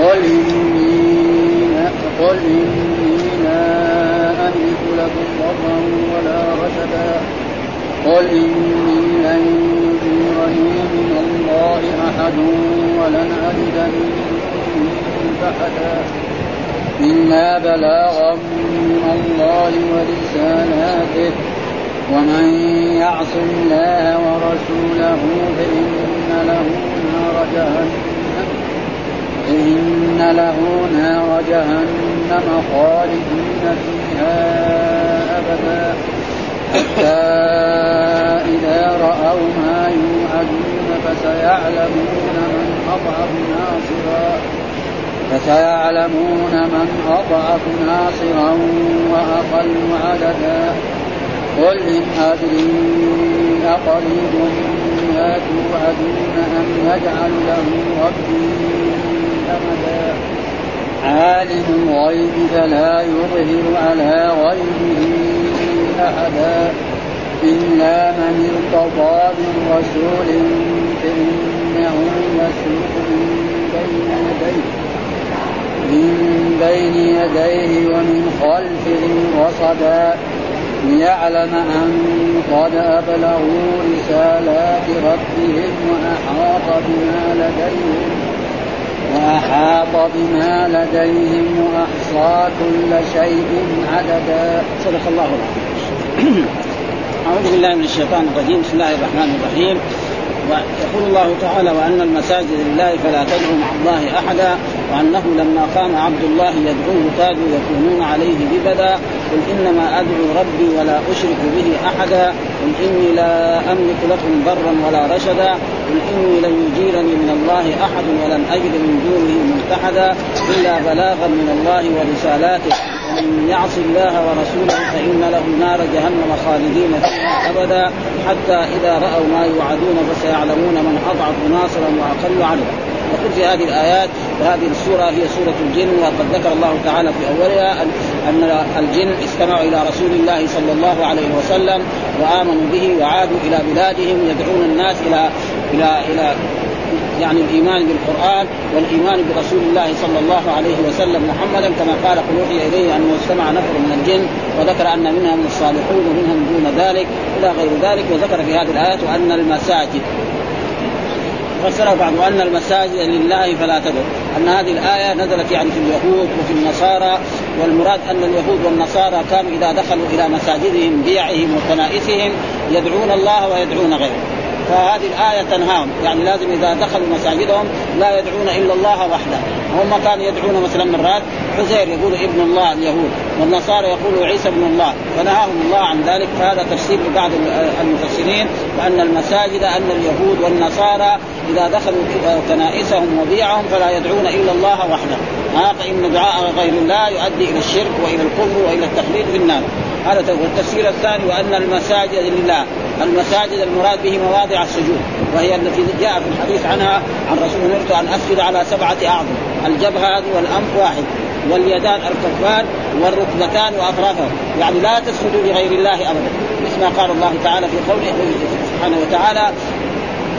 قل إني قل إني لا أملك لكم ضرا ولا رشدا قل إني لن يجيرني من الله أحد ولن أجد من دونه إلا بلاغا من الله ورسالاته ومن يعص الله ورسوله فإن له نار جهنم إن له نار جهنم خالدين فيها أبدا. حتى إذا رأوا ما يوعدون فسيعلمون من أضعف ناصرا. فسيعلمون من أضعف ناصرا وأقل عددا. قل إن أدري أقريب ما توعدون أم يجعل له ربي عالم الغيب فلا يظهر على غيبه أحدا إلا من ارتضى من رسول فإنه من بين يديه من بين يديه ومن خلفه رصدا ليعلم أن قد أبلغوا رسالات ربهم وأحاط بما لديهم وأحاط بما لديهم وأحصى كل شيء عددا. صدق الله العظيم. أعوذ بالله من الشيطان الرجيم. بسم الله الرحمن الرحيم. ويقول الله تعالى وأن المساجد لله فلا تدعوا مع الله أحدا. وأنه لما قام عبد الله يدعوه كادوا يكونون عليه لبدا قل إنما أدعو ربي ولا أشرك به أحدا قل إني لا أملك لكم ضرا ولا رشدا قل إني لن يجيرني من الله أحد ولن أجد من دونه ملتحدا إلا بلاغا من الله ورسالاته. ومن يعص الله ورسوله فإن له نار جهنم خالدين فيها أبدا حتى إذا رأوا ما يوعدون فسيعلمون من أضعف ناصرا وأقل عددا يقول في هذه الآيات وهذه السورة هي سورة الجن وقد ذكر الله تعالى في أولها أن الجن استمعوا إلى رسول الله صلى الله عليه وسلم وآمنوا به وعادوا إلى بلادهم يدعون الناس إلى إلى إلى يعني الإيمان بالقرآن والإيمان برسول الله صلى الله عليه وسلم محمدا كما قال قل أوحي إليه أنه استمع نفر من الجن وذكر أن منهم الصالحون ومنهم دون ذلك إلى غير ذلك وذكر في هذه الآيات أن المساجد فسر بعض أن المساجد لله فلا تدعو أن هذه الآية نزلت يعني في اليهود وفي النصارى والمراد أن اليهود والنصارى كانوا إذا دخلوا إلى مساجدهم بيعهم وكنائسهم يدعون الله ويدعون غيره. فهذه الآية تنهاهم. يعني لازم إذا دخلوا مساجدهم لا يدعون إلا الله وحده. هم كانوا يدعون مثلا مرات عزير يقول ابن الله اليهود والنصارى يقولوا عيسى ابن الله فنهاهم الله عن ذلك. فهذا تفسير لبعض المفسرين وأن المساجد أن اليهود والنصارى إذا دخلوا كنائسهم وبيعهم فلا يدعون إلا الله وحده. ها فإن دعاء غير الله يؤدي إلى الشرك وإلى الكفر وإلى التخليد في النار. هذا والتفسير الثاني وأن المساجد لله. المساجد المراد به مواضع السجود وهي التي جاء في الحديث عنها عن رسول امرت أن أسجد على سبعة أعظم الجبهه هذه والأنف واحد واليدان الكفان والركبتان واطرافها يعني لا تسجدوا لغير الله ابدا مثل ما قال الله تعالى في قوله سبحانه وتعالى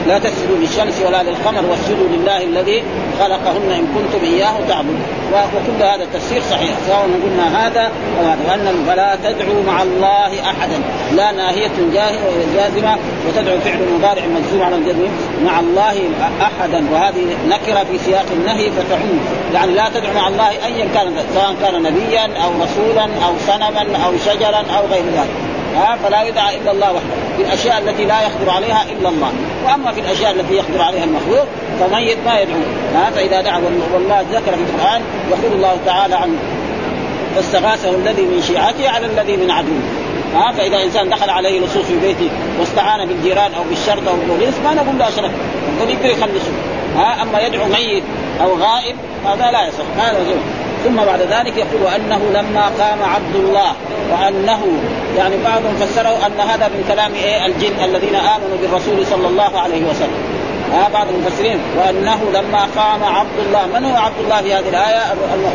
لا تسجدوا للشمس ولا للقمر واسجدوا لله الذي خلقهن إن كنتم إياه تعبدون. وكل هذا التفسير صحيح سواء قلنا هذا أو هذا وأن فلا تدعوا مع الله أحدا. لا ناهية جازمة وتدعو فعل مضارع مجزوم على الجزم مع الله أحدا. وهذه نكرة في سياق النهي فتعم يعني لا تدعو مع الله ايا كان سواء كان نبيا أو رسولا أو صنما أو شجرا أو غير ذلك. ها فلا يدعى إلا الله وحده. في الأشياء التي لا يقدر عليها إلا الله. وأما في الأشياء التي يقدر عليها المخلوق فميت ما يدعو ها فإذا دعا والله ذكر في القرآن يقول الله تعالى عنه فاستغاثه الذي من شيعته على الذي من عدوه ها فإذا إنسان دخل عليه لصوص في بيته واستعان بالجيران أو بالشرطه أو بالبوليس ما نقول له اشرك نقول يقدر يخلصه. ها أما يدعو ميت أو غائب هذا لا يصح. هذا زوج ثم بعد ذلك يقول أنه لما قام عبد الله وأنه يعني بعضهم فسروا أن هذا من كلام إيه؟ الجن الذين آمنوا بالرسول صلى الله عليه وسلم. ها بعض المفسرين. وأنه لما قام عبد الله من هو عبد الله في هذه الآية؟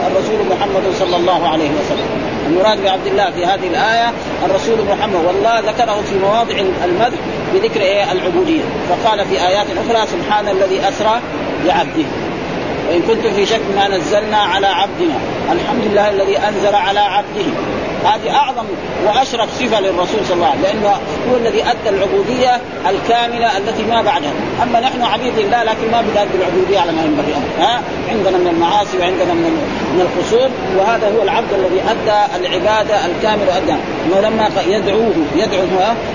الرسول محمد صلى الله عليه وسلم. المراد بعبد الله في هذه الآية الرسول محمد. والله ذكره في مواضع المدح بذكر إيه؟ العبودية. فقال في آيات أخرى سبحان الذي أسرى بعبده. وإن كنتم في شك ما نزلنا على عبدنا. الحمد لله الذي أنزل على عبده. هذه أعظم وأشرف صفة للرسول صلى الله عليه وسلم لأنه هو الذي أدى العبودية الكاملة التي ما بعدها، أما نحن عبيد لله لكن ما بنادي العبوديه على ما ينبغي ها؟ عندنا من المعاصي وعندنا من من القصور وهذا هو العبد الذي أدى العبادة الكاملة وأدى. انه لما يدعوه يدعو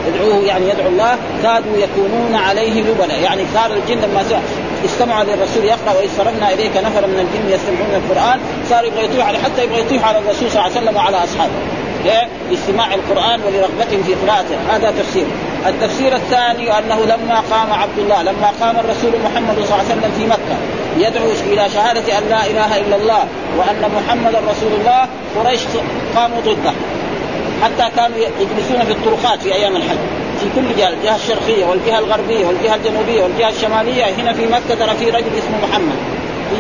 يدعوه يعني يدعو الله كادوا يكونون عليه لبلا يعني صار الجن لما استمعوا للرسول يقرأ واذ صرفنا إليك نفرا من الجن يستمعون القرآن. صار يبغى يطيح عليه حتى يبغى يطيح على الرسول صلى الله عليه وسلم وعلى أصحابه. لاستماع القرآن ولرغبتهم في قراءته. هذا تفسير. التفسير الثاني أنه لما قام عبد الله لما قام الرسول محمد صلى الله عليه وسلم في مكة يدعو إلى شهادة أن لا إله إلا الله وأن محمدا رسول الله قريش قاموا ضده. حتى كانوا يجلسون في الطرقات في أيام الحج. في كل جهة الجهة الشرقية والجهة الغربية والجهة الجنوبية والجهة الشمالية هنا في مكة ترى في رجل اسمه محمد.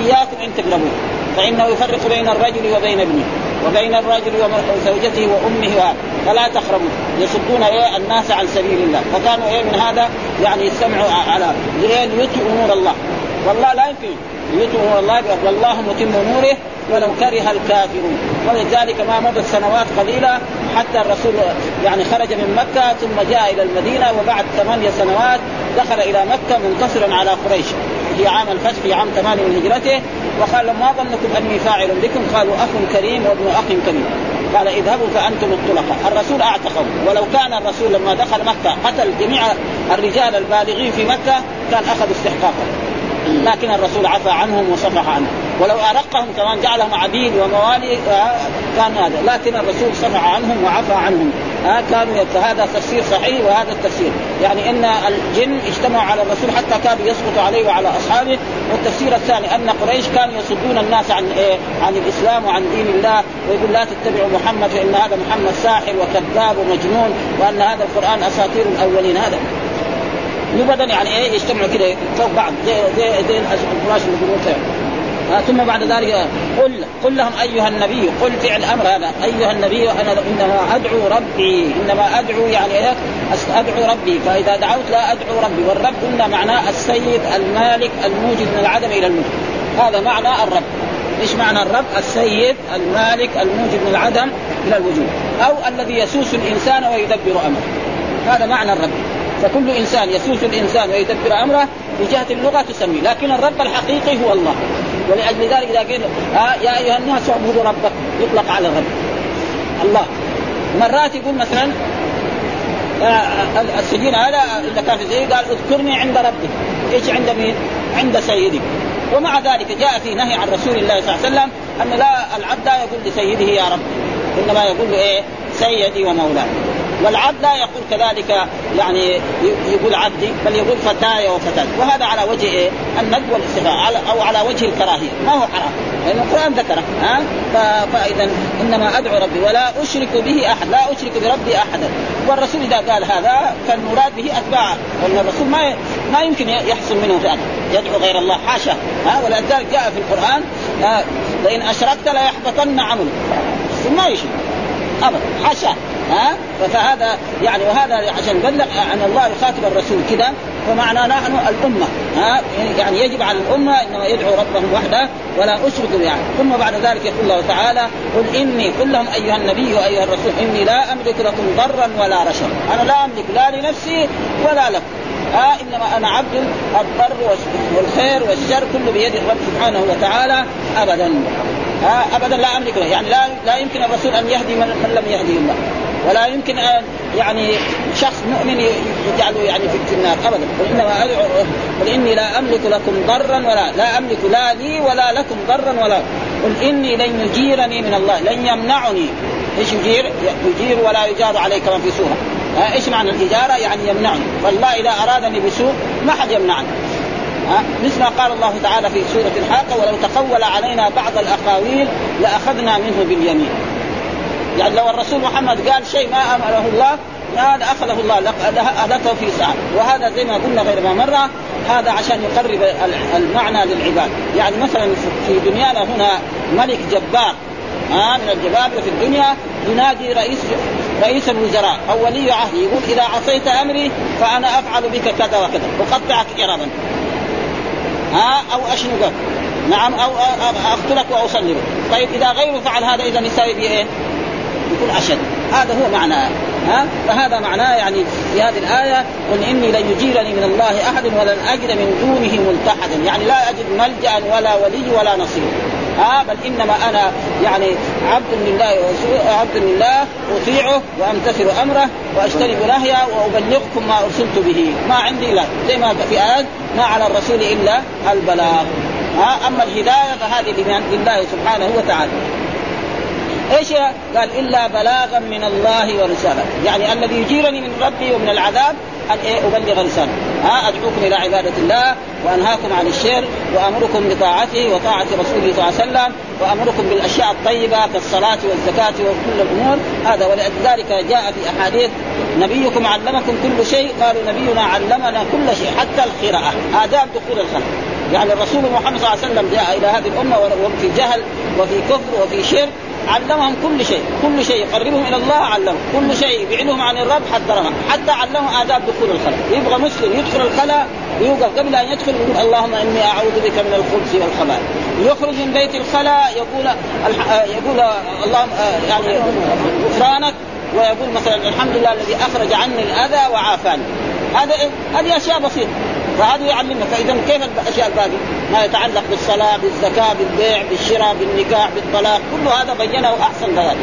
إياكم أن تقلبوه فإنه يفرق بين الرجل وبين ابنه وبين الرجل وزوجته وأمه فلا تقربوا يصدون إيه؟ الناس عن سبيل الله. فكانوا إيه من هذا؟ يعني يستمعوا على ليطفئوا نور الله. والله لا يمكن يطفئوا نور الله والله متم نوره ولو كره الكافرون. ولذلك ما مضت سنوات قليلة حتى الرسول يعني خرج من مكة ثم جاء إلى المدينة وبعد ثمانية سنوات دخل إلى مكة منتصرا على قريش. في عام الفتح في عام ثمانية من هجرته وقال ما ظنكم أني فاعل بكم؟ قالوا أخ كريم وابن أخ كريم. قال اذهبوا فأنتم الطلقاء. الرسول اعتقهم ولو كان الرسول لما دخل مكة قتل جميع الرجال البالغين في مكة كان اخذوا استحقاقا لكن الرسول عفى عنهم وصفح عنهم. ولو أرقهم كمان جعلهم عبيد وموالي آه، كان هذا. لكن الرسول صفح عنهم وعفى عنهم. ها كانوا فهذا تفسير صحيح وهذا التفسير. يعني إن الجن اجتمعوا على الرسول حتى كانوا يسقطوا عليه وعلى أصحابه. والتفسير الثاني أن قريش كانوا يصدون الناس عن إيه؟ عن الإسلام وعن دين الله. ويقول لا تتبعوا محمد فإن هذا محمد ساحر وكذاب ومجنون وأن هذا القرآن أساطير الأولين. هذا يبدا يعني إيه يجتمعوا كده فوق بعض زي زي زي الفراش اللي يقولون آه ثم بعد ذلك قل قل لهم أيها النبي قل فعل أمر هذا أيها النبي أنا إنما أدعو ربي إنما أدعو يعني إيه؟ أدعو ربي فإذا دعوت لا أدعو ربي والرب قلنا معناه السيد المالك الموجد من العدم إلى الموجود هذا معنى الرب. إيش معنى الرب؟ السيد المالك الموجد من العدم إلى الوجود أو الذي يسوس الإنسان ويدبر أمره. هذا معنى الرب. فكل إنسان يسوس الإنسان ويدبر أمره بجهة اللغة تسميه لكن الرب الحقيقي هو الله. ولأجل ذلك إذا قيل آه يا أيها الناس اعبدوا ربكم يطلق على الرب. الله. مرات يقول مثلا آه السجين هذا إذا كان في زي قال اذكرني عند ربك إيش عند مين؟ عند سيدك ومع ذلك جاء في نهي عن رسول الله صلى الله عليه وسلم أن لا العبد لا يقول لسيده يا رب. إنما يقول له إيه؟ سيدي ومولاي. والعبد لا يقول كذلك يعني يقول عبدي بل يقول فتاي وفتاة. وهذا على وجه إيه؟ الندب والاستغاء أو على وجه الكراهية. ما هو حرام؟ لأن القرآن ذكره ها؟ فإذا إنما أدعو ربي ولا أشرك به أحد لا أشرك بربي أحدا. والرسول إذا قال هذا فالمراد به اتباعه وأن الرسول ما ما يمكن يحصل منه فعل يدعو غير الله حاشا ها؟ ولذلك جاء في القرآن لئن أشركت ليحبطن عملك. ما يشرك. ابدا حاشا. ها؟ فهذا يعني وهذا عشان بلغ عن الله يخاطب الرسول كذا فمعنى نحن الأمة ها؟ يعني يجب على الأمة انه يدعو ربهم وحده ولا أشرك يعني ثم بعد ذلك يقول الله تعالى قل إني قل لهم أيها النبي وأيها الرسول إني لا أملك لكم ضرا ولا رشدا. أنا لا أملك لا لنفسي ولا لكم ها؟ إنما أنا عبد الضر والخير والشر كله بيد الرب سبحانه وتعالى ابدا ها؟ ابدا لا أملك له يعني لا لا يمكن الرسول أن يهدي من لم يهدي الله. ولا يمكن ان يعني شخص مؤمن يجعله يعني في النار. ابدا. وانما ادعو قل إني لا أملك لكم ضرا ولا لا أملك لا لي ولا لكم ضرا ولا قل إني لن يجيرني من الله. لن يمنعني. إيش يجير؟ يجير ولا يجار عليه كما في سوره إيش معنى الإجارة؟ يعني يمنعني. والله إذا أرادني بسوء ما حد يمنعني. مثل ما قال الله تعالى في سورة الحاقة ولو تقول علينا بعض الأقاويل لأخذنا منه باليمين. يعني لو الرسول محمد قال شيء ما أمره الله هذا أخذه الله أهلكه في ساعة وهذا زي ما قلنا غير ما مرة هذا عشان يقرب المعنى للعباد. يعني مثلا في دنيانا هنا ملك جبار ها من الجبابرة في الدنيا ينادي رئيس رئيس الوزراء أو ولي عهدي يقول إذا عصيت أمري فأنا أفعل بك كذا وكذا أقطعك ارابا ها أو أشنقك. نعم أو أقتلك وأصلبك. طيب إذا غيره فعل هذا إذا يساوي بإيه؟ يكون أشد. هذا هو معناه ها؟ فهذا معناه يعني في هذه الآية قل إني لن يجيرني من الله أحد ولن أجد من دونه ملتحدا. يعني لا أجد ملجأ ولا ولي ولا نصير. ها؟ بل إنما أنا يعني عبد لله عبد لله أطيعه وأمتثل أمره وأجتنب نهيه وأبلغكم ما أرسلت به. ما عندي إلا زي ما في ايات ما على الرسول إلا البلاغ. ها؟ أما الهداية فهذه لله سبحانه وتعالى. إيش قال إلا بلاغا من الله ورسالته يعني الذي يجيرني من ربي ومن العذاب أن إيه؟ أبلغ رسالته ها؟ أدعوكم إلى عبادة الله وأنهاكم عن الشر وأمركم بطاعته وطاعة رسوله صلى الله عليه وسلم وأمركم بالأشياء الطيبة كالصلاة والزكاة وكل الأمور. هذا ولذلك جاء في أحاديث نبيكم علمكم كل شيء. قالوا نبينا علمنا كل شيء حتى القراءة. آداب دخول الخلق. يعني الرسول محمد صلى الله عليه وسلم جاء إلى هذه الأمة وهم في جهل وفي كفر وفي شرك. علمهم كل شيء كل شيء. يقربهم إلى الله علمهم. كل شيء. يبعدهم عن الرب حذرهم حتى علمهم آداب دخول الخلاء. يبغى مسلم يدخل الخلاء يوقف قبل أن يدخل يقول اللهم إني أعوذ بك من الخبث والخبائث. يخرج من بيت الخلاء يقول يقول اللهم يعني غفرانك. ويقول مثلا الحمد لله الذي أخرج عني الأذى وعافاني. هذا هذه أشياء بسيطة. فهذا يعلمنا فإذا كيف الأشياء الباقيه؟ ما يتعلق بالصلاة بالزكاة بالبيع بالشراء بالنكاح بالطلاق كل هذا بينه أحسن بيان.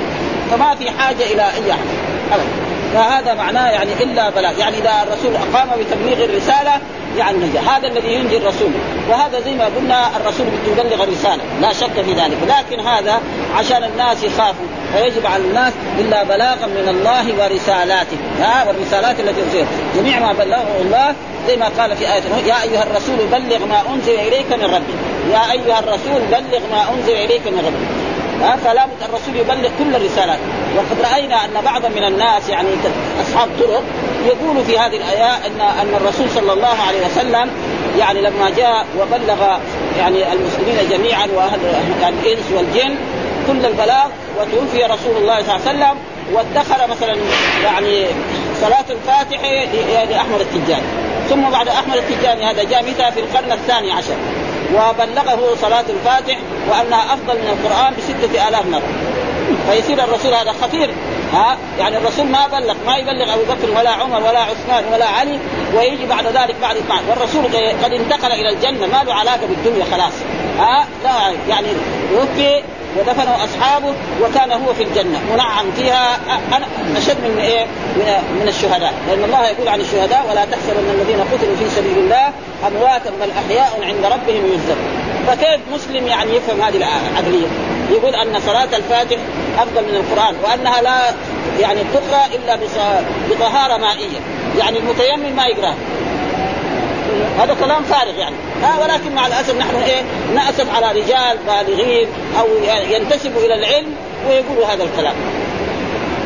فما في حاجة إلى أي أحد. ابدا. فهذا معناه يعني إلا بلاغ. يعني إذا الرسول أقام بتبليغ الرسالة يعني نجا هذا الذي ينجي الرسول. وهذا زي ما قلنا الرسول يبلغ الرسالة. لا شك في ذلك. لكن هذا عشان الناس يخافوا. فيجب على الناس إلا بلاغا من الله ورسالاته. ها؟ والرسالات التي تصير جميع ما بلغه الله زي ما قال في آية يا أيها الرسول بلغ ما أنزل إليك من ربك. يا أيها الرسول بلغ ما أنزل إليك من ربك. فلا بد الرسول يبلغ كل الرسالات. وقد رأينا أن بعضا من الناس يعني أصحاب طرق يقول في هذه الآية ان أن الرسول صلى الله عليه وسلم يعني لما جاء وبلغ يعني المسلمين جميعا وأهل الإنس والجن كل البلاغ وتوفي رسول الله صلى الله عليه وسلم وادخر مثلا يعني صلاة الفاتحة لأحمد التجاني ثم بعد أحمد التجاني هذا جاء متى في القرن الثاني عشر. وبلغه صلاة الفاتح وأنها أفضل من القرآن بستة آلاف مرة. فيصير الرسول هذا خطير. ها؟ يعني الرسول ما بلغ ما يبلغ أبو بكر ولا عمر ولا عثمان ولا علي ويجي بعد ذلك بعد اثنان والرسول قد انتقل إلى الجنة ما له علاقة بالدنيا خلاص. ها؟ لا يعني توفي ودفنه أصحابه وكان هو في الجنة منعم فيها أشد من إيه؟ من الشهداء، لأن الله يقول عن الشهداء ولا تحسبن الذين قتلوا في سبيل الله امواتا بل أحياء عند ربهم يرزقون. فكيف مسلم يعني يفهم هذه العقلية؟ يقول أن صلاة الفاتح أفضل من القرآن وأنها لا يعني تقرأ إلا بطهارة مائية، يعني المتيمم ما يقرأها هذا كلام فارغ يعني ها ولكن مع الأسف نحن إيه نأسف على رجال بالغين أو ينتسبوا إلى العلم ويقولوا هذا الكلام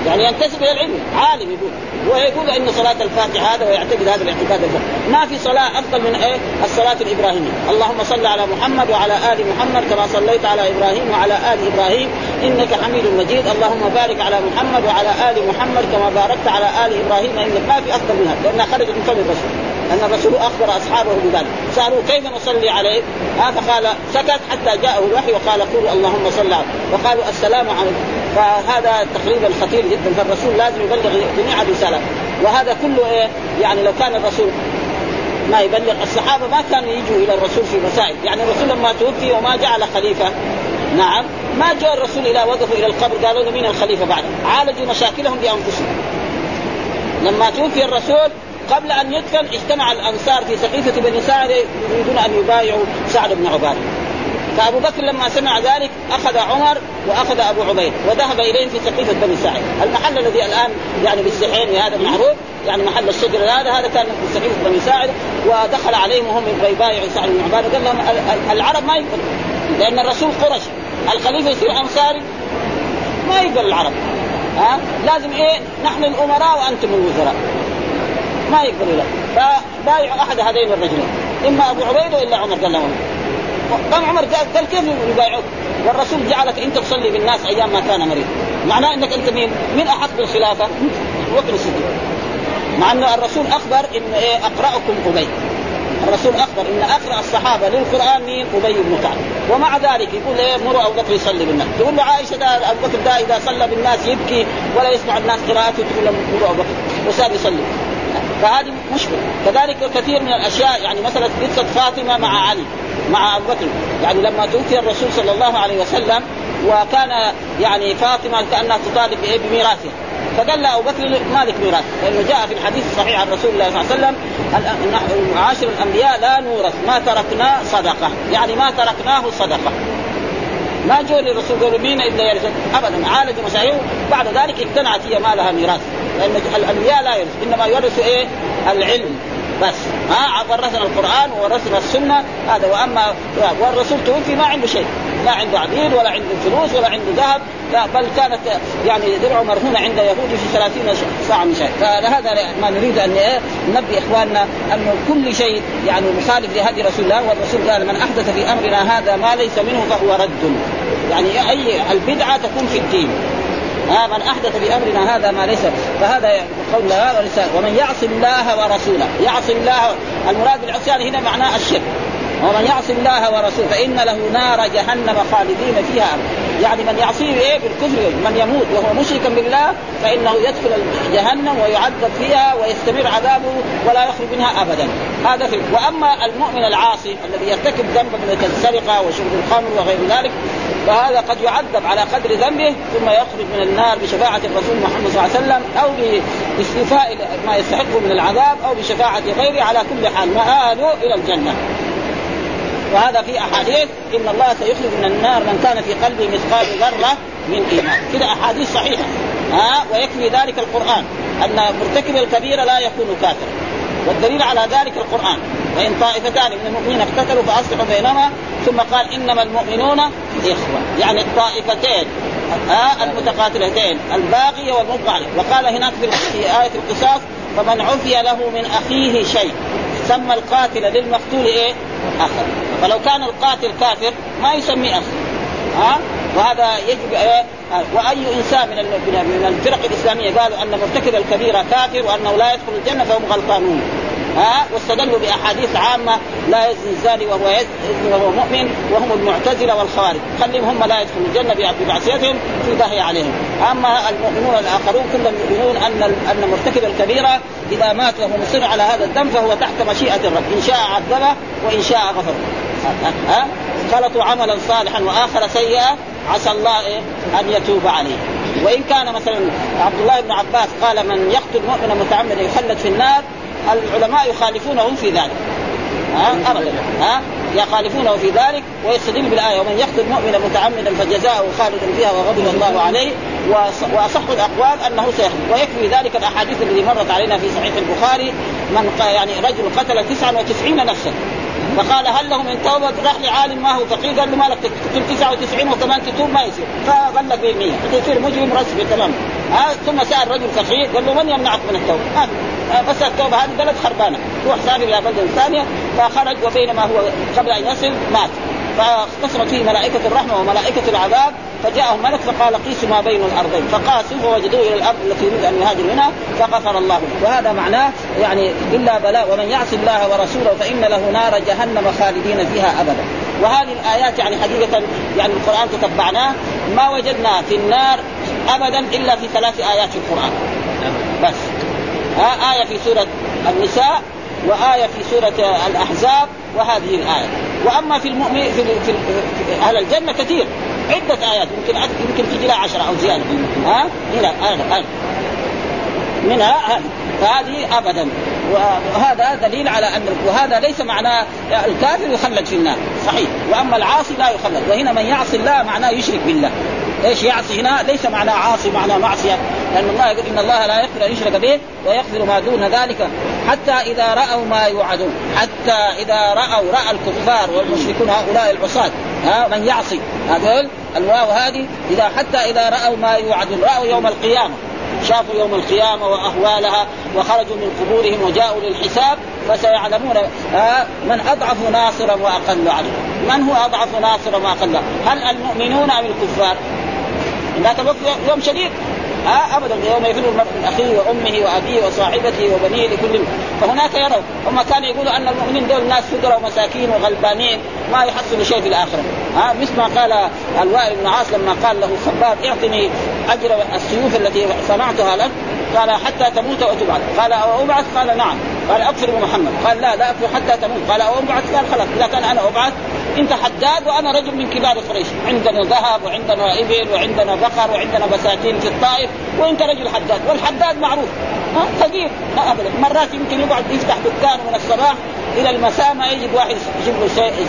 يعني ينتسب إلى العلم عالم يقول ويقول إن صلاة الفاتحة هذا ويعتقد هذا الاعتقاد الفاتح. ما في صلاة أفضل من إيه؟ الصلاة الإبراهيمية، اللهم صل على محمد وعلى آل محمد كما صليت على إبراهيم وعلى آل إبراهيم إنك حميد مجيد، اللهم بارك على محمد وعلى آل محمد كما باركت على آل إبراهيم إنك ما في أفضل منها لأنها خرجت من فم الرسول. أن الرسول أخبر أصحابه بذلك سالوه كيف نصلي عليه؟ آه فقال سكت حتى جاءه الوحي وقال قولوا اللهم صل عليه وقالوا السلام عليكم فهذا تقريبا خطير جدا فالرسول لازم يبلغ جميع الرسالات وهذا كله إيه؟ يعني لو كان الرسول ما يبلغ الصحابة ما كانوا يجوا إلى الرسول في مسائل، يعني الرسول لما توفي وما جعل خليفة نعم ما جاء الرسول إلى وقفوا إلى القبر قالوا له مين الخليفة بعد؟ عالجوا مشاكلهم بأنفسهم. لما توفي الرسول قبل أن يدفن اجتمع الأنصار في سقيفة بني سعد يريدون أن يبايعوا سعد بن عبادة. فأبو بكر لما سمع ذلك أخذ عمر وأخذ أبو عبيد وذهب إليهم في سقيفة بني سعد، المحل الذي الآن يعني بالسحين هذا المعروف يعني محل الشجر هذا هذا كان في سقيفة بني سعد ودخل عليهم وهم يبايعوا سعد بن عبادة. قال لهم العرب ما يقبلوا لأن الرسول قرشي الخليفة يصير أنصاري ما يقبل العرب. ها؟ لازم إيه؟ نحن الأمراء وأنتم الوزراء. ما يقبلوا له فبايعوا أحد هذين الرجلين. إما أبو عبيده وإلا عمر قال لهم. قام عمر قال, كيف يبايعوك؟ والرسول جعلك أنت تصلي بالناس أيام ما كان مريض. معناه إنك أنت مين؟ من أحق بالخلافة؟ بكر الصديق مع أن الرسول أخبر إن إيه أقرأكم أبي. الرسول أخبر إن أقرأ الصحابة للقرآن مين؟ أبي بن كعب. ومع ذلك يقول إيه مروا أبو بكر يصلي بالناس. تقول له عائشة ده أبو بكر ده إذا صلى بالناس يبكي ولا يسمع الناس قراءته. تقول له مروا أبو بكر. وساب يصلي. فهذه مشكلة. كذلك كثير من الأشياء يعني مثلا قصه فاطمة مع علي مع أبو بكر. يعني لما توفي الرسول صلى الله عليه وسلم وكان يعني فاطمة كأنها تطالب بميراثها. فقال له أبو بكر ما لك ميراث؟ لأنه جاء في الحديث الصحيح عن رسول الله صلى الله عليه وسلم معاشر الأنبياء لا نورث. ما تركنا صدقة. يعني ما تركناه صدقة. ما جو للرسول قالوا مين إلا يرث ابدا عالجوا مشاهير بعد ذلك اقتنعت هي ما لها ميراث. لأن الأنبياء لا يرث. إنما يورث إيه؟ العلم. بس. ها ورثنا القرآن وورثنا السنة. هذا واما والرسول توفي ما عنده شيء. لا عنده عبيد ولا عنده فلوس ولا عنده ذهب لا بل كانت يعني درعه مرهونه عند يهودي في 30 ساعة من شيء. فهذا ما نريد أن ننبه إخواننا انه كل شيء يعني مخالف لهدي رسول الله والرسول قال من أحدث في أمرنا هذا ما ليس منه فهو رد. يعني أي البدعة تكون في الدين. آه من أحدث في أمرنا هذا ما ليس فهذا قول هذا ومن يعص الله ورسوله. يعص الله المراد بالعصيان هنا معناه الشرك. ومن يعص الله ورسوله فإن له نار جهنم خالدين فيها يعني من يعصيه إيه؟ بالكفر من يموت وهو مشركا بالله فإنه يدخل جهنم ويعذب فيها ويستمر عذابه ولا يخرج منها ابدا. هذا في وأما المؤمن العاصي الذي يرتكب ذنبا من السرقة وشرب الخمر وغير ذلك فهذا قد يعذب على قدر ذنبه ثم يخرج من النار بشفاعة الرسول محمد صلى الله عليه وسلم أو باستيفاء ما يستحقه من العذاب أو بشفاعة غيره على كل حال. مآله إلى الجنة. وهذا في أحاديث إن الله سيخرج من النار من كان في قلبه مثقال ذرة من إيمان. كذا أحاديث صحيحة. ها؟ ويكفي ذلك القرآن. أن مرتكب الكبيره لا يكون كافرا. والدليل على ذلك القرآن. وإن طائفتان من المؤمنين اقتتلوا فأصلحوا بينهما ثم قال إنما المؤمنون إخوة. يعني الطائفتين آه المتقاتلتين الباغية والمبغى عليه وقال هناك في آية القصاص فمن عفي له من أخيه شيء. سمى القاتل للمقتول إيه؟ اخا فلو كان القاتل كافر ما يسمي أخ ها وهذا يجب إيه؟ وأي إنسان من من الفرق الإسلامية قالوا أن مرتكب الكبيره كافر وأنه لا يدخل الجنة فهم غلطانون ها واستدلوا بأحاديث عامة لا يزني الزاني وهو يزني وهو مؤمن وهم المعتزلة والخوارج. خليهم هم لا يدخلوا الجنة بمعصيتهم في داهيه عليهم. أما المؤمنون الآخرون كلهم يؤمنون أن أن مرتكب الكبيرة إذا مات وهو مصر على هذا الذنب فهو تحت مشيئة الرب. إن شاء عذبه وإن شاء غفر. ها؟ خلطوا عملا صالحا وآخر سيئا عسى الله إيه؟ أن يتوب عليه. وإن كان مثلا عبد الله بن عباس قال من يقتل مؤمنا متعمدا يخلد في النار العلماء يخالفونه في ذلك. ها؟ ابدا. ها؟ يخالفونه في ذلك ويستدل بالآية. ومن يقتل مؤمنا متعمدا فجزاؤه خالد فيها وغضب الله عليه. وأصح الأقوال أنه سيخرج ويكفي ذلك الأحاديث التي مرت علينا في صحيح البخاري. من يعني رجل قتل 99 نفسا. فقال هل له من توبة؟ راح لعالم ما هو فقير. قال له مالك تقتل 99 وكمان تتوب ما يصير. فغلق به 100 تصير مجرم رسمي. تمام. آه ثم سأل رجل فقير. قال له من يمنعك من التوبة؟ ما آه بس التوبة هذه بلد خربانة. روح سافر إلى بلده ثانية. فخرج وبينما هو قبل أن يصل مات. فاختصمت فيه ملائكة الرحمة وملائكة العذاب فجاءهم ملك فقال قيسوا ما بين الأرضين. فقاسوا فوجدوه إلى الأرض التي يريد أن يهاجر منها فغفر الله له. وهذا معناه يعني إلا بلاء ومن يعص الله ورسوله فإن له نار جهنم خالدين فيها أبدا. وهذه الآيات يعني حقيقة يعني القرآن تتبعناه. ما وجدنا في النار أبدا إلا في ثلاث آيات في القرآن. بس. ها آية في سورة النساء وآية في سورة الأحزاب وهذه الآية. وأما في المؤمن في, في, في أهل الجنة كثير. عدة آيات. يمكن يمكن تجي لها عشرة أو زيادة. ها؟ هنا آية آية منها هذه. فهذه ابدا. وهذا دليل على أن وهذا ليس معناه الكافر يخلد في النار. صحيح. وأما العاصي لا يخلد. وهنا من يعصي الله معناه يشرك بالله. إيش يعصي هنا؟ ليس معناه عاصي معناه معصية. لأن الله يقول إن الله لا يغفر أن يشرك به ويغفر ما دون ذلك حتى إذا رأوا ما يوعدون حتى إذا رأوا رأى الكفار والمشركون هؤلاء العصاة ها من يعصي. هذول الواو هذه إذا حتى إذا رأوا ما يوعدون رأوا يوم القيامة. شافوا يوم القيامة وأهوالها وخرجوا من قبورهم وجاءوا للحساب فسيعلمون من أضعف ناصرا وأقل عددا من هو أضعف ناصرا وأقل هل المؤمنون أم الكفار؟ ذاك الوقت يوم شديد ها ابدا. يوم يفر المرء من أخيه وأمه وأبيه وصاحبته وبنيه لكل فهناك يروا. هم كانوا يقولوا أن المؤمنين دول ناس فقراء ومساكين وغلبانين ما يحصلوا شيء في الآخرة. ها مثل ما قال الوائل بن عاص لما قال له خباب اعطني أجر السيوف التي صنعتها لك. قال حتى تموت وتبعث قال أو ابعث قال نعم. قال اكفر بمحمد. قال لا لا اكفر حتى تموت. قال أو ابعث قال خلاص إذا كان أنا أبعث انت حداد وأنا رجل من كبار قريش. عندنا ذهب وعندنا إبل وعندنا بقر وعندنا بساتين في الطائف وانت رجل حداد. والحداد معروف. ها؟ فقير ابدا. مرات يمكن يقعد يفتح دكان من الصباح إلى المساء ما يجد واحد يجيب له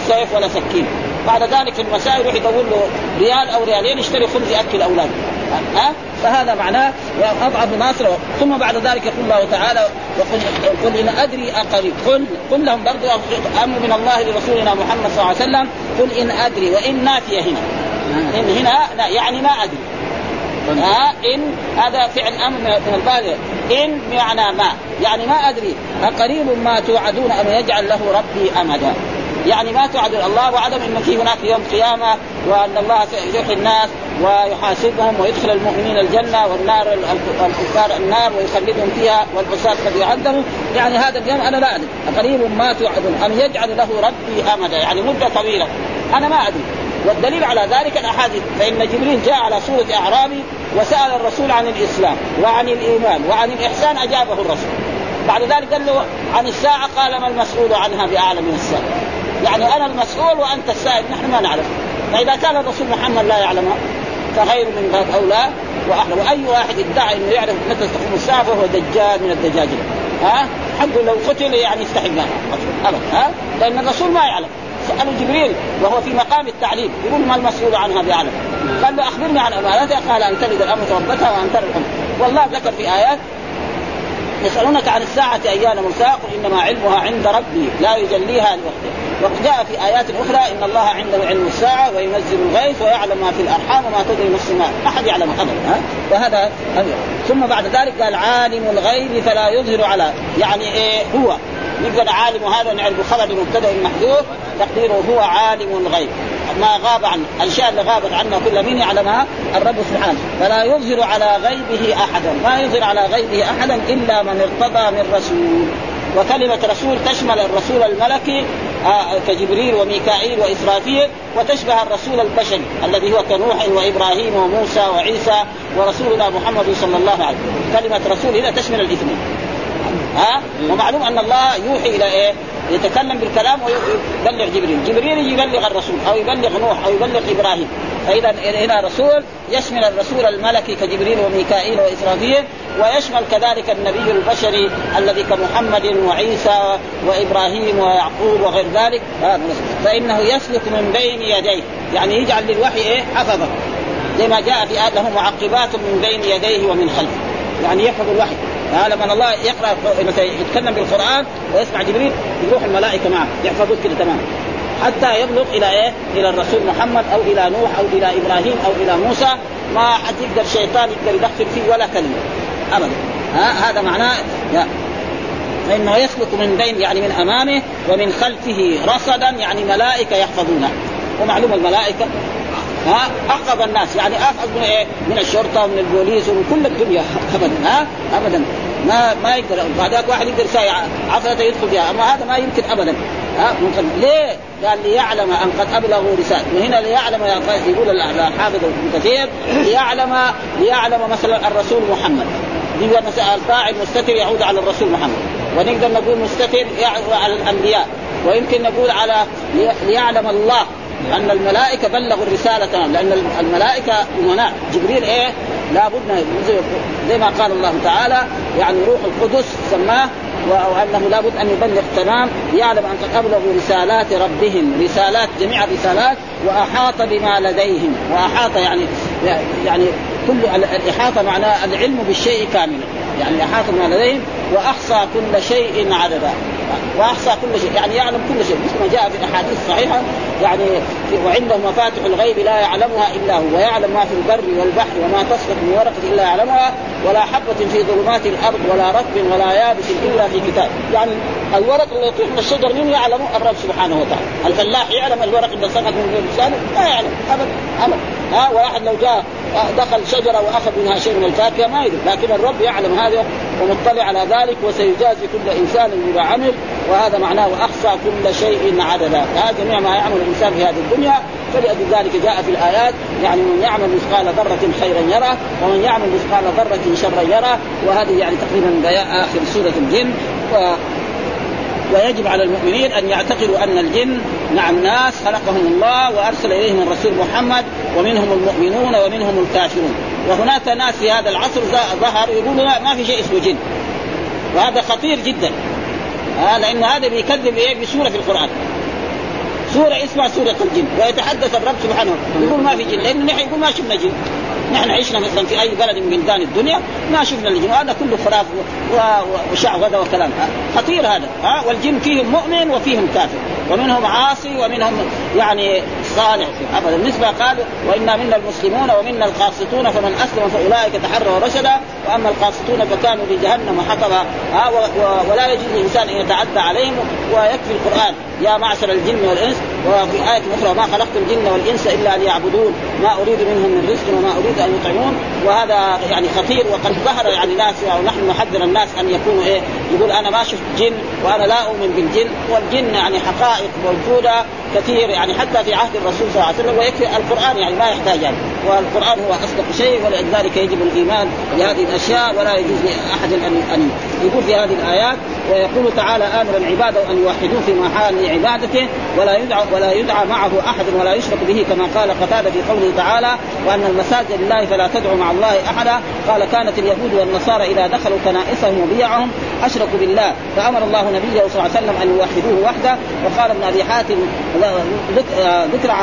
سيف ولا سكين. بعد ذلك في المساء يروح يدور له ريال أو ريالين يشتري خبز يأكل أولاده. ها؟ فهذا معناه اضعف ناصر. ثم بعد ذلك يقول الله تعالى وقل قل إن أدري اقريب قل قل لهم برضو أمر من الله لرسولنا محمد صلى الله عليه وسلم. قل إن أدري وإن نافية هنا. إن هنا لا يعني ما أدري. ها إن هذا فعل أمر من البالغ إن بمعنى ما. يعني ما أدري. أقريب ما توعدون ام يجعل له ربي أمدا. يعني ما توعد الله وعدم ان في هناك يوم قيامه وأن الله سيحيي الناس ويحاسبهم ويدخل المؤمنين الجنة والنار الكفار النار ويخلدهم فيها والعصاة قد يعذبوا يعني هذا اليوم أنا لا أدري. قريب ما توعدون أم يجعل له ربي أمدا؟ يعني مدة طويلة. أنا ما أدري. والدليل على ذلك الأحاديث. فإن جبريل جاء على صورة اعرابي وسأل الرسول عن الإسلام وعن الإيمان وعن الإحسان أجابه الرسول. بعد ذلك قال له عن الساعة قال ما المسؤول عنها باعلم من السائل يعني أنا المسؤول وأنت السائل نحن ما نعرف. فإذا كان الرسول محمد لا يعلمها فغير من اولى واحلى وأي واحد ادعى إنه يعرف متى تقوم الساعة فهو دجال من الدجاجله ها؟ حقه لو قتل يعني يستحق ابدا. ها؟ لأن الرسول ما يعلم. سألوا جبريل وهو في مقام التعليم. يقول ما المسؤول عنها بيعلم قال له أخبرني عن امانتها قال أن تلد الأمر ربتها وأن ترى والله ذكر في آيات يسألونك عن الساعة أيان مرساها قل إنما علمها عند ربي لا يجليها لوقته وجاء في آيات أخرى إن الله عنده علم الساعة وينزل الغيث ويعلم ما في الأرحام وما تدري نفس ما ما حد يعلم أبدا ها؟ وهذا ثم بعد ذلك قال عالم الغيب فلا يظهر على يعني إيه هو. نقدر عالم هذا نعرف خبر مبتدأ محذوف تقديره هو عالم الغيب. ما غاب عن الأشياء اللي غابت عنا كل من يعلمها الرب سبحانه. فلا يظهر على غيبه أحدا ما يظهر على غيبه أحدا إلا من ارتضى من رسول. وكلمة رسول تشمل الرسول الملكي كجبريل وميكائيل وإسرافيل وتشبه الرسول البشري الذي هو كنوح وإبراهيم وموسى وعيسى ورسولنا محمد صلى الله عليه وسلم. كلمة رسول هنا تشمل الاثنين. ها؟ ومعلوم أن الله يوحي إلى إيه؟ يتكلم بالكلام ويبلغ جبريل، جبريل يبلغ الرسول أو يبلغ نوح أو يبلغ إبراهيم، فاذا هنا رسول يشمل الرسول الملكي كجبريل وميكائيل وإسرافيل ويشمل كذلك النبي البشري الذي كمحمد وعيسى وإبراهيم ويعقوب وغير ذلك. فإنه يسلك من بين يديه. يعني يجعل للوحي إيه؟ حفظه. زي ما جاء في له معقبات من بين يديه ومن خلفه. يعني يحفظ الوحي. ها لما الله يقرأ مثلا يتكلم بالقرآن ويسمع جبريل يروح الملائكة معه يحفظوه كده تمام حتى يبلغ إلى إيه؟ إلى الرسول محمد أو إلى نوح أو إلى إبراهيم أو إلى موسى ما حد يقدر شيطان يقدر يدخل فيه ولا كلمه ابدا. ها؟ هذا معناه فإنه يسلك من بين يعني من أمامه ومن خلفه رصدا يعني ملائكة يحفظونه. ومعلوم الملائكة ها؟ احفظ الناس يعني أحفظ من إيه؟ من الشرطة ومن البوليس ومن كل الدنيا. ابدا ها؟ ابدا. ما ما يقدر بعدك واحد يقدر ساعة عفرة يدخل فيها. أما هذا ما يمكن ابدا. ها ممكن. ليه؟ قال ليعلم أن قد ابلغوا رسالة وهنا ليعلم يقول الحافظ ابن كثير ليعلم ليعلم مثلا الرسول محمد. دي الفاعل مستتر يعود على الرسول محمد. ونقدر نقول مستتر يعود على الأنبياء. ويمكن نقول على ليعلم الله أن الملائكة بلغوا الرسالة لأن الملائكة امناء جبريل إيه؟ لابد زي ما قال الله تعالى يعني روح القدس سماه وأنه لابد أن يبلغ تمام يعلم أن ابلغوا رسالات ربهم رسالات جميع الرسالات وأحاط بما لديهم وأحاط يعني يعني كل الإحاطة معناه العلم بالشيء كاملا يعني أحاط بما لديهم واحصى كل شيء عددا واحصى كل شيء يعني يعلم كل شيء. مثل ما جاء في الأحاديث الصحيحة يعني وعنده مفاتح الغيب لا يعلمها إلا هو ويعلم ما في البر والبحر وما تسقط من ورقة إلا يعلمها ولا حبة في ظلمات الأرض ولا رطب ولا يابس إلا في كتاب. يعني الورق اللي يطيح من الشجر من يعلمه؟ الرب سبحانه وتعالى. الفلاح يعلم الورق اللي سقط من لسانه؟ لا يعلم. ابدا ابدا ها واحد لو جاء دخل شجرة وأخذ منها شيء من الفاكهة ما يدري لكن الرب يعلم هذا ومطلع على ذلك. وسيجازي كل إنسان بما عمل وهذا معناه واحصى كل شيء عددا. هذا جميع ما يعمل الإنسان في هذه الدنيا. فلأجل ذلك جاء في الآيات يعني من يعمل مثقال ذرة خيرا يره ومن يعمل مثقال ذرة شرا يره. وهذه يعني تقريبا آخر سورة الجن. و ويجب على المؤمنين أن يعتقدوا أن الجن نعم ناس خلقهم الله وأرسل إليهم الرسول محمد ومنهم المؤمنون ومنهم الكافرون. وهناك ناس في هذا العصر ظهر يقولوا ما في شيء اسمه جن. وهذا خطير جدا. آه لأن هذا بيكذب إيه؟ بسورة في القرآن. سورة اسمها سورة الجن ويتحدث الرب سبحانه يقول ما في جن؟ لأنه نحن يقول ما شفنا جن. نحن عشنا مثلا في أي بلد من بلدان الدنيا ما شفنا الجن. وهذا كله خراف وشعوذه وكلام. خطير هذا. ها والجن فيهم مؤمن وفيهم كافر. ومنهم عاصي ومنهم يعني صالح ابدا بالنسبة قال وإنا منا المسلمون ومنا القاسطون فمن أسلم فأولئك تحروا رشدا. وأما القاسطون فكانوا لجهنم حطبا. ولا يجوز للانسان أن يتعدى عليهم ويكفي القرآن. يا معشر الجن والإنس. وفي آية أخرى ما خلقت الجن والإنس إلا ليعبدون. ما أريد منهم من رزق وما أريد أن يطعمون وهذا يعني خطير وقد ظهر يعني ناس ونحن نحذر الناس أن يكونوا إيه يقول أنا ما شفت جن وأنا لا أؤمن بالجن والجن يعني حقائق موجودة كثير يعني حتى في عهد الرسول صلى الله عليه وسلم ويكفي القرآن يعني ما يحتاج يعني. والقرآن هو أصدق شيء ولذلك يجب الإيمان بهذه الأشياء ولا يجوز لأحد أن أن يقول في هذه الآيات ويقول تعالى آمرا عباده أن يوحدوه في محال عبادته ولا يدعى ولا يدعى معه أحد ولا يشرك به كما قال قتادة في قوله تعالى وأن المساجد لله فلا تدعوا مع الله أحدا. قال كانت اليهود والنصارى إذا دخلوا كنائسهم وبيعهم أشركوا بالله. فأمر الله نبيه صلى الله عليه وسلم أن يوحدوه وحده. وقال ابن أبي حاتم ذكر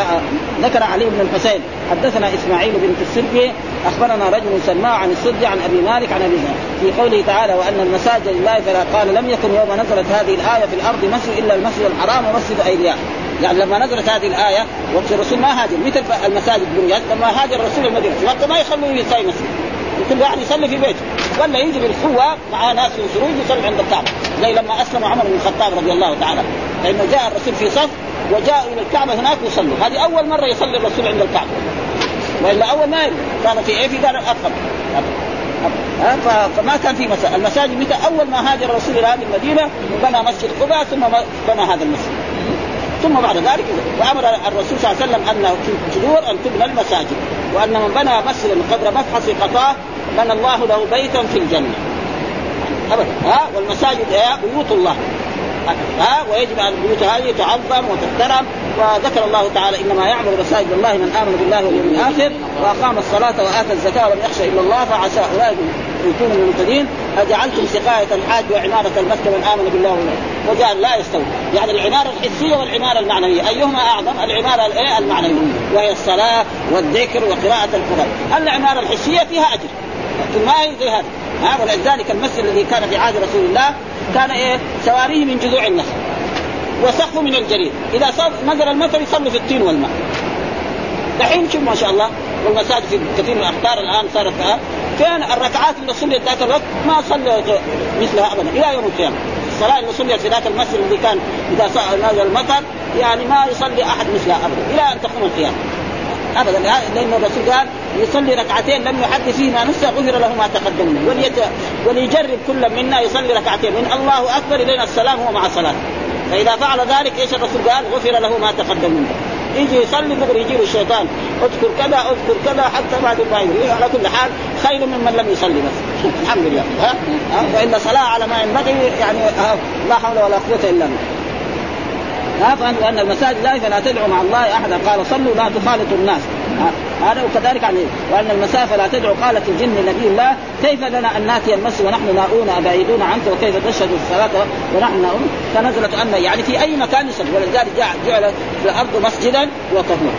ذكر علي بن الحسين حدثنا إسماعيل بن السرقي أخبرنا رجل سماع عن السد عن أبي مالك عن أبي في قوله تعالى وأن المساجد لله فلا قال لم يكن يوم نزلت هذه الآية في الأرض مسجد إلا المسجد الحرام ومسجد ايلياء يعني لما نزلت هذه الآية وقت الرسول ما هاجر. مثل المساجد بنيت؟ لما هاجر الرسول المدينة. في مكه ما يخلوا يصلي مسجد. كل واحد يصلي في بيته. ولا يجي بالقوة مع ناس ينصروه يصلي عند الكعبة. زي لما أسلم عمر بن الخطاب رضي الله تعالى. لأنه جاء الرسول في صف وجاء إلى الكعبة هناك يصلوا. هذه أول مرة يصلي الرسول عند الكعبة. والا أول ما كان في إيه في دار الارقم فما كان في مساجد. المساجد متى؟ أول ما هاجر الرسول إلى هذه المدينة بنى مسجد قباء ثم بنى هذا المسجد. ثم بعد ذلك وأمر الرسول صلى الله عليه وسلم أنه في الجذور أن تبنى المساجد. وأن من بنى مسجدا قدر مفحص قطاه بنى الله له بيتا في الجنة. ابدا. ها؟ والمساجد بيوت الله. ها ويجب ان البيوت هذه تعظم وتحترم وذكر الله تعالى إنما يعمل مساجد الله من آمن بالله واليوم الآخر وأقام الصلاة وآتى الزكاة ولم يخشى إلا الله فعسى أولئك يكونوا من المهتدين. أجعلتم سقاية الحاج وعمارة المسجد من آمن بالله واليوم وجعل لا يستوي. يعني العمارة الحسية والعمارة المعنوية أيهما أعظم؟ العمارة الايه المعنوية. وهي الصلاة والذكر وقراءة القرآن. العمارة الحسية فيها أجر. لكن ما هي زي هذا ها ولذلك المسجد الذي كان في عهد رسول الله كان إيه؟ سواريه من جذوع النخل وسقفه من الجريد إذا صار نزل المطر يصلوا في الطين والماء. دحين شوف ما شاء الله والمساجد في كثير من الاخطار الآن صارت فين الركعات اللي صليت ذاك الوقت؟ ما صلى مثلها ابدا إلى يوم القيامة. الصلاة اللي صليت في ذاك المسجد الذي كان إذا نزل المطر يعني ما يصلي أحد مثلها ابدا إلى أن تقوم القيامة. ابدا. لأن الرسول قال يصلي ركعتين لم يحدث فيهما نفسه غفر له ما تقدم منه وليت... وليجرب كل منا يصلي ركعتين. من الله أكبر إلينا السلام هو مع صلاته فإذا فعل ذلك إيش الرسول قال؟ غفر له ما تقدم منه يجي يصلي دغري يجي له الشيطان اذكر كذا اذكر كذا حتى بعد ما على كل حال خير ممن لم يصلي بس. الحمد لله. ها؟ والا صلاة على ما ينبغي يعني لا حول ولا قوة إلا بالله. وان المساجد لا فلا تدعوا مع الله أحدا. قال صلوا لا تخالطوا الناس. هذا وكذلك عن وأن المسافه لا تدعو قالت الجن لنبي الله كيف لنا أن ناتي المسجد ونحن ناؤون ابعيدون عنك؟ وكيف تشهد الصلاة ونحن ناؤون؟ فنزلت أن يعني في أي مكان يصلي ولذلك جعل في الأرض مسجدا وطهورا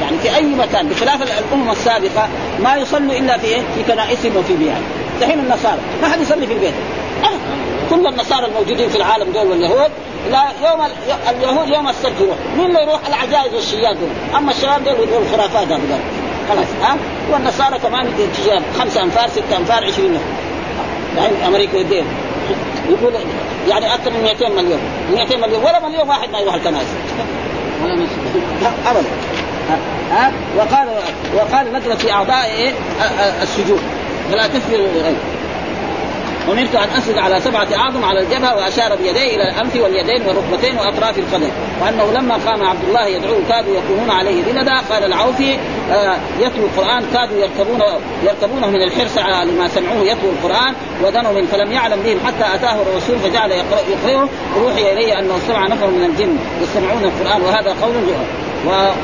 يعني في أي مكان بخلاف الأمم السابقة ما يصلوا إلا في إيه؟ في كنائسهم وفي بيعهم دحين النصارى. ما حد يصلي في البيت. كل النصارى الموجودين في العالم دول واليهود لا يوم اليهود يوم السبت يروح. مين اللي يروح؟ العجائز والشيات دول أما الشباب دول يقولوا الخرافات هذول. خلاص ها؟ والنصارى كمان تجاب خمسة أنفار ستة أنفار 20 يعني أمريكا يدين يقول يعني أكثر من 200 مليون. 200 مليون. ولا مليون واحد ما يروح الكنائس. ولا ابدا. ها؟ وقال وقال نزلت في أعضاء السجود. فلا تسجد أمرت أن أسجد على سبعة أعظم على الجبهة وأشار بيديه إلى الأنف واليدين والركبتين وأطراف القدم. وأنه لما قام عبد الله يدعوه كادوا يكونون عليه بلدا قال العوفي آه يتلو القرآن. كادوا يركبون يركبونه من الحرص على لما سمعوه يتلو القرآن ودنوا من فلم يعلم بهم حتى أتاه الرسول فجعل يقرأه اوحي اليه أنه سمع نفر من الجن يستمعون القرآن وهذا قول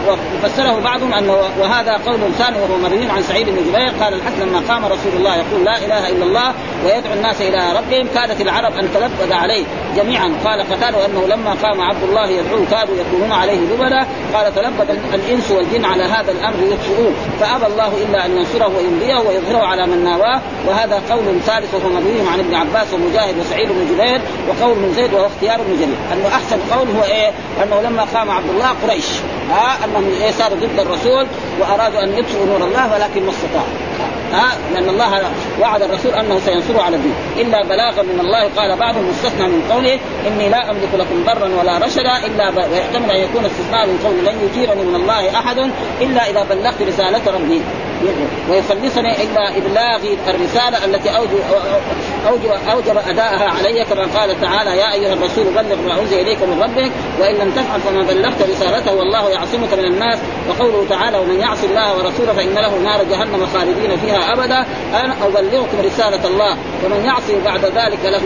وفسره بعضهم أنه وهذا قول ثاني وهو مروي عن سعيد بن جبير قال الحسن لما قام رسول الله يقول لا إله إلا الله ويدعو الناس إلى ربهم. كادت العرب أن تلبد عليه جميعا. قال قتاده أنه لما قام عبد الله يدعوه كادوا يكونون عليه لبدا قال تلبد الإنس والجن على هذا الأمر يطفئون فأبى الله إلا أن ينصره ويمضيه ويظهره على من ناواه. وهذا قول ثالث وهو مروي عن ابن عباس ومجاهد وسعيد بن جبير وقول من زيد وهو اختيار ابن جرير. أنه أحسن قول هو إيه؟ أنه لما قام عبد الله قريش. ها؟ أنهم إيه؟ صاروا ضد الرسول وأرادوا أن يطفئوا نور الله ولكن ما استطاعوا. ها لأن الله وعد الرسول أنه سينصره على الدين إلا بلاغا من الله قال بعضهم مستثنى من قوله إني لا أملك لكم ضرا ولا رشدا إلا. ويحتمل أن يكون استثناء من قوله لن يجيرني من الله أحد إلا إذا بلغت رسالة ربي ويخلصني إلى إبلاغ الرسالة التي اوجب اوجب, أوجب أداءها علي كما قال تعالى يا أيها الرسول بلغ ما أنزل إليك من ربك وإن لم تفعل فما بلغت رسالته والله يعصمك من الناس. وقوله تعالى ومن يعص الله ورسوله فإن له نار جهنم خالدين فيها أبدا. أنا أبلغكم رسالة الله ومن يعصي بعد ذلك له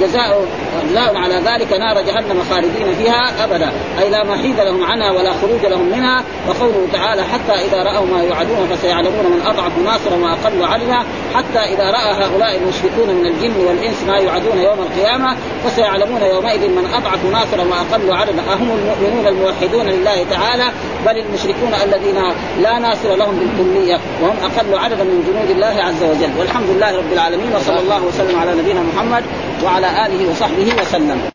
جزاء جزاء على ذلك نار جهنم خالدين فيها أبدا. أي لا محيد لهم عنها ولا خروج لهم منها. وقوله تعالى حتى إذا رأوا ما يوعدون فسيعلمون من أضعف ناصرا وأقل عددا حتى إذا رأى هؤلاء المشركون من الجن والإنس ما يوعدون يوم القيامة فسيعلمون يومئذ من أضعف ناصرا وأقل عددا أهم المؤمنون الموحدون لله تعالى بل المشركون الذين لا ناصر لهم بالكلية وهم أقل عددا من جنود الله عز وجل. والحمد لله رب العالمين وصلى الله وسلم على نبينا محمد وعلى آله وصحبه وسلم.